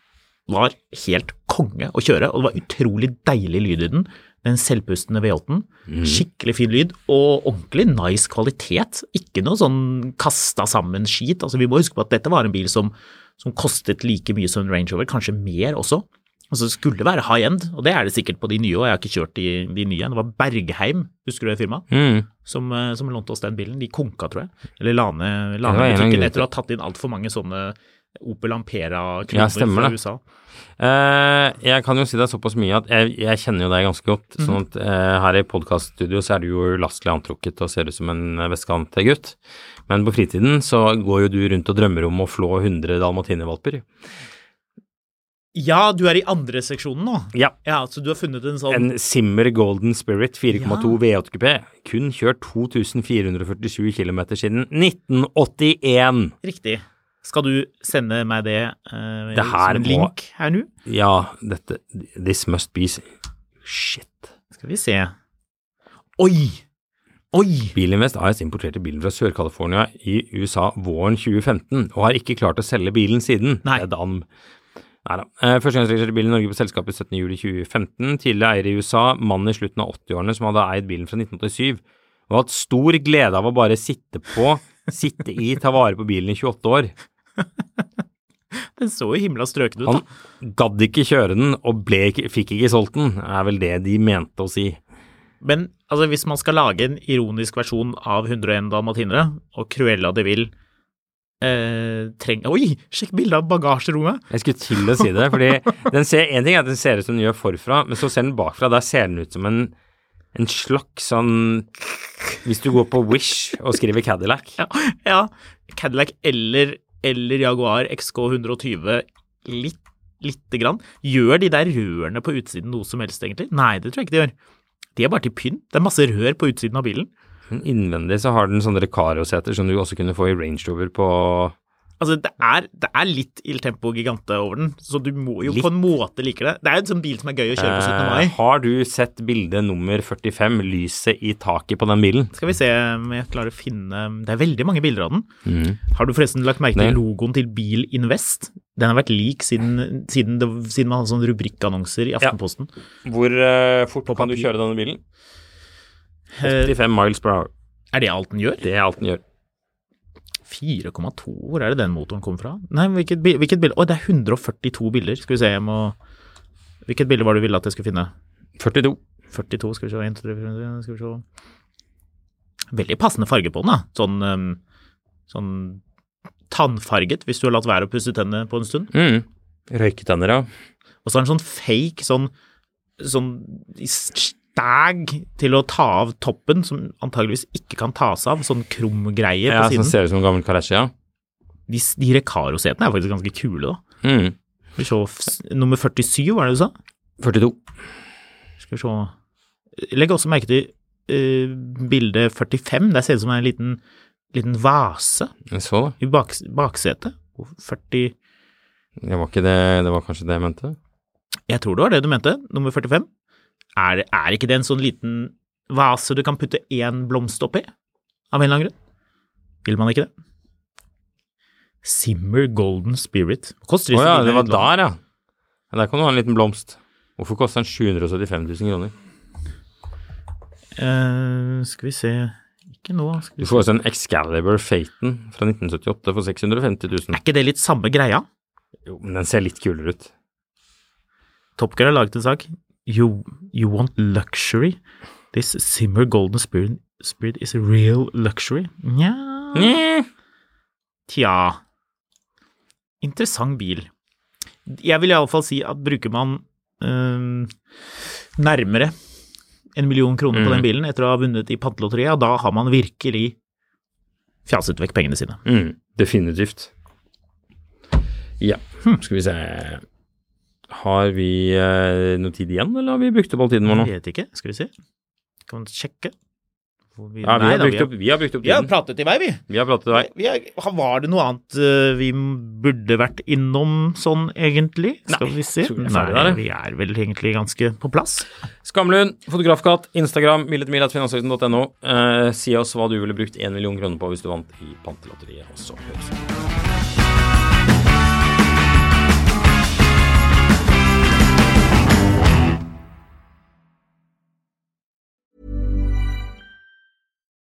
var helt konge å kjøre, og det var utrolig deilig lyd i den. Den selvpustende V8-en. Skikkelig fin lyd, og ordentlig nice kvalitet. Ikke noe sånn kasta sammen skit. Altså, vi må huske på at dette var en bil som, som kostet like mye som en Range Rover, kanskje mer også. Altså, det skulle være high end, og det er det sikkert på de nye, og jeg har ikke kjørt de, de nye. Det var Bergheim, husker du det firmaet, Mm. som, eh, som lånte oss den bilen. De konka, tror jeg. Eller la ned, butikken etter å ha tatt inn altfor mange sånne Opel Ampera-kroner Ja, fra det. USA. Uh, jeg kan jo si deg såpass mye at jeg, jeg kjenner jo deg ganske godt. Sånn at uh, her i podkaststudio så er du jo lastelig antrukket og ser ut som en eh, vestkantgutt. Men på fritiden så går jo du rundt og drømmer om å flå 100 dalmatinervalper. Ja, du er i andre seksjonen nå. Ja. Ja, så du har funnet en sånn En Simmer Golden Spirit 4,2 Ja. V8 kupé. Kun kjørt 2447 km siden 1981. Riktig. Skal du sende meg det, eh, Det som en må- link her nå? Ja, dette This must be Shit. Skal vi se. Oi! Oi! Bilinvest AS importerte bilen fra Sør-California i USA våren 2015, og har ikke klart å selge bilen siden. Nei. Det er Dan. Neida. da. Førstegangsregistrerte bilen i Norge på selskapet 17.07.2015. Tidligere eier i USA, mann i slutten av 80-årene som hadde eid bilen fra 1987, og hatt stor glede av å bare sitte på, sitte i, ta vare på bilen i 28 år. Den så jo himla strøken ut, da. Han gadd ikke kjøre den, og ble, fikk ikke solgt den, er vel det de mente å si. Men altså, hvis man skal lage en ironisk versjon av 101 dalmatinere, og Cruella de Vil eh, trenger Oi, sjekk bildet av bagasjerommet! Jeg skulle til å si det, fordi den ser, en ting er at den ser ut som den gjør forfra, men så ser den bakfra, der ser den ut som en, en slags sånn Hvis du går på Wish og skriver Cadillac. Ja, ja. Cadillac eller, eller Jaguar XK 120 litt, lite grann. Gjør de der rørene på utsiden noe som helst, egentlig? Nei, det tror jeg ikke de gjør. De er bare til pynt. Det er masse rør på utsiden av bilen. Men innvendig så har den sånne Recaro-seter som du også kunne få i Range Rover på Altså, det er, det er litt Il Tempo Gigante over den, så du må jo Litt. på en måte like det. Det er jo en sånn bil som er gøy å kjøre på 17. mai. Eh, Har du sett bilde nummer 45, lyset i taket på den bilen? Skal vi se om jeg klarer å finne Det er veldig mange bilder av den. Mm. Har du forresten lagt merke til logoen til Bil Invest? Den har vært lik siden, siden, det, siden man hadde sånne rubrikkannonser i Aftenposten. Hvor uh, fort kan du kjøre denne bilen? Eh, 85 miles per hour. Er det alt den gjør? Det er alt den gjør. 4,2, hvor er det den motoren kom fra? Nei, hvilket, hvilket bilde? Å, det er 142 bilder. Skal vi se, jeg må Hvilket bilde var det du ville at jeg skulle finne? 42. 42, skal vi se. 1, 2, 3, 4, 5, skal vi se. Veldig passende farge på den, da. Sånn, sånn tannfarget, hvis du har latt være å pusse tennene på en stund. Mm. Røyketenner, ja. Og så er den sånn fake, sånn, sånn stag til å ta av toppen, som antageligvis ikke kan tas av. Sånn krum greie ja på som siden. ser ut som en gammel Kardashian. De, de Recaro-setene er faktisk ganske kule, da. Mm. Skal vi se, nummer 47, var det du sa? 42. Skal vi se. Legg også merke til uh, bilde 45. Der ser det ut som en liten, liten vase i bak, baksetet. 40 Det var ikke det, det var kanskje det jeg mente? Jeg tror det var det du mente. Nummer 45. Er, er ikke det en sånn liten vase du kan putte én blomst oppi? Av en eller annen grunn? Vil man ikke det? Simmer Golden Spirit. Koster Å disse ja, det var der, ja. Der kan du ha en liten blomst. Hvorfor koster den 775 000 kroner? Uh, skal vi se Ikke nå. Du får også en Excalibur Faten fra 1978 for 650 000. Er ikke det litt samme greia? Jo, men den ser litt kulere ut. Top Gear har laget en sak. You, you want luxury? This Simmer Golden Spirit, spirit is a real luxury? Nja Nja. Tja Interessant bil. Jeg vil iallfall si at bruker man øh, nærmere en million kroner på Mm. den bilen etter å ha vunnet i pantelotteriet, da har man virkelig fjaset vekk pengene sine. Mm, definitivt. Ja, skal vi se Har vi eh, noe tid igjen, eller har vi brukt opp all tiden vår nå? Jeg vet ikke, skal vi se. Kan man sjekke? Vi- Ja, vi Nei har da, brukt opp, vi har brukt opp Vi har tiden. pratet i vei, vi. Vi har pratet i vei. vi er, var det noe annet øh, vi burde vært innom sånn, egentlig? Skal Nei, vi se. vi er Nei, der, vi er vel egentlig ganske på plass. Skamlund, fotografkatt, Instagram, mil-finansavisen.no. Eh, si oss hva du ville brukt 1 million kroner på hvis du vant i Pantelotteriet. Og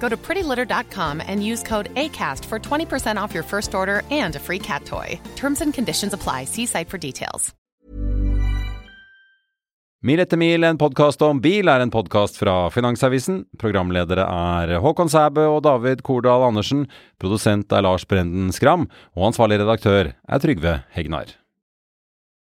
Go to prettylitter.com and use code ACAST for 20% off your first order and a free cat toy. Terms and conditions apply. See site for details. Mil etter mil, en podkast om bil, er en podkast fra Finansavisen. Programledere er Håkon Sæbø og David Kordal Andersen. Produsent er Lars Brenden Skram. Og ansvarlig redaktør er Trygve Hegnar.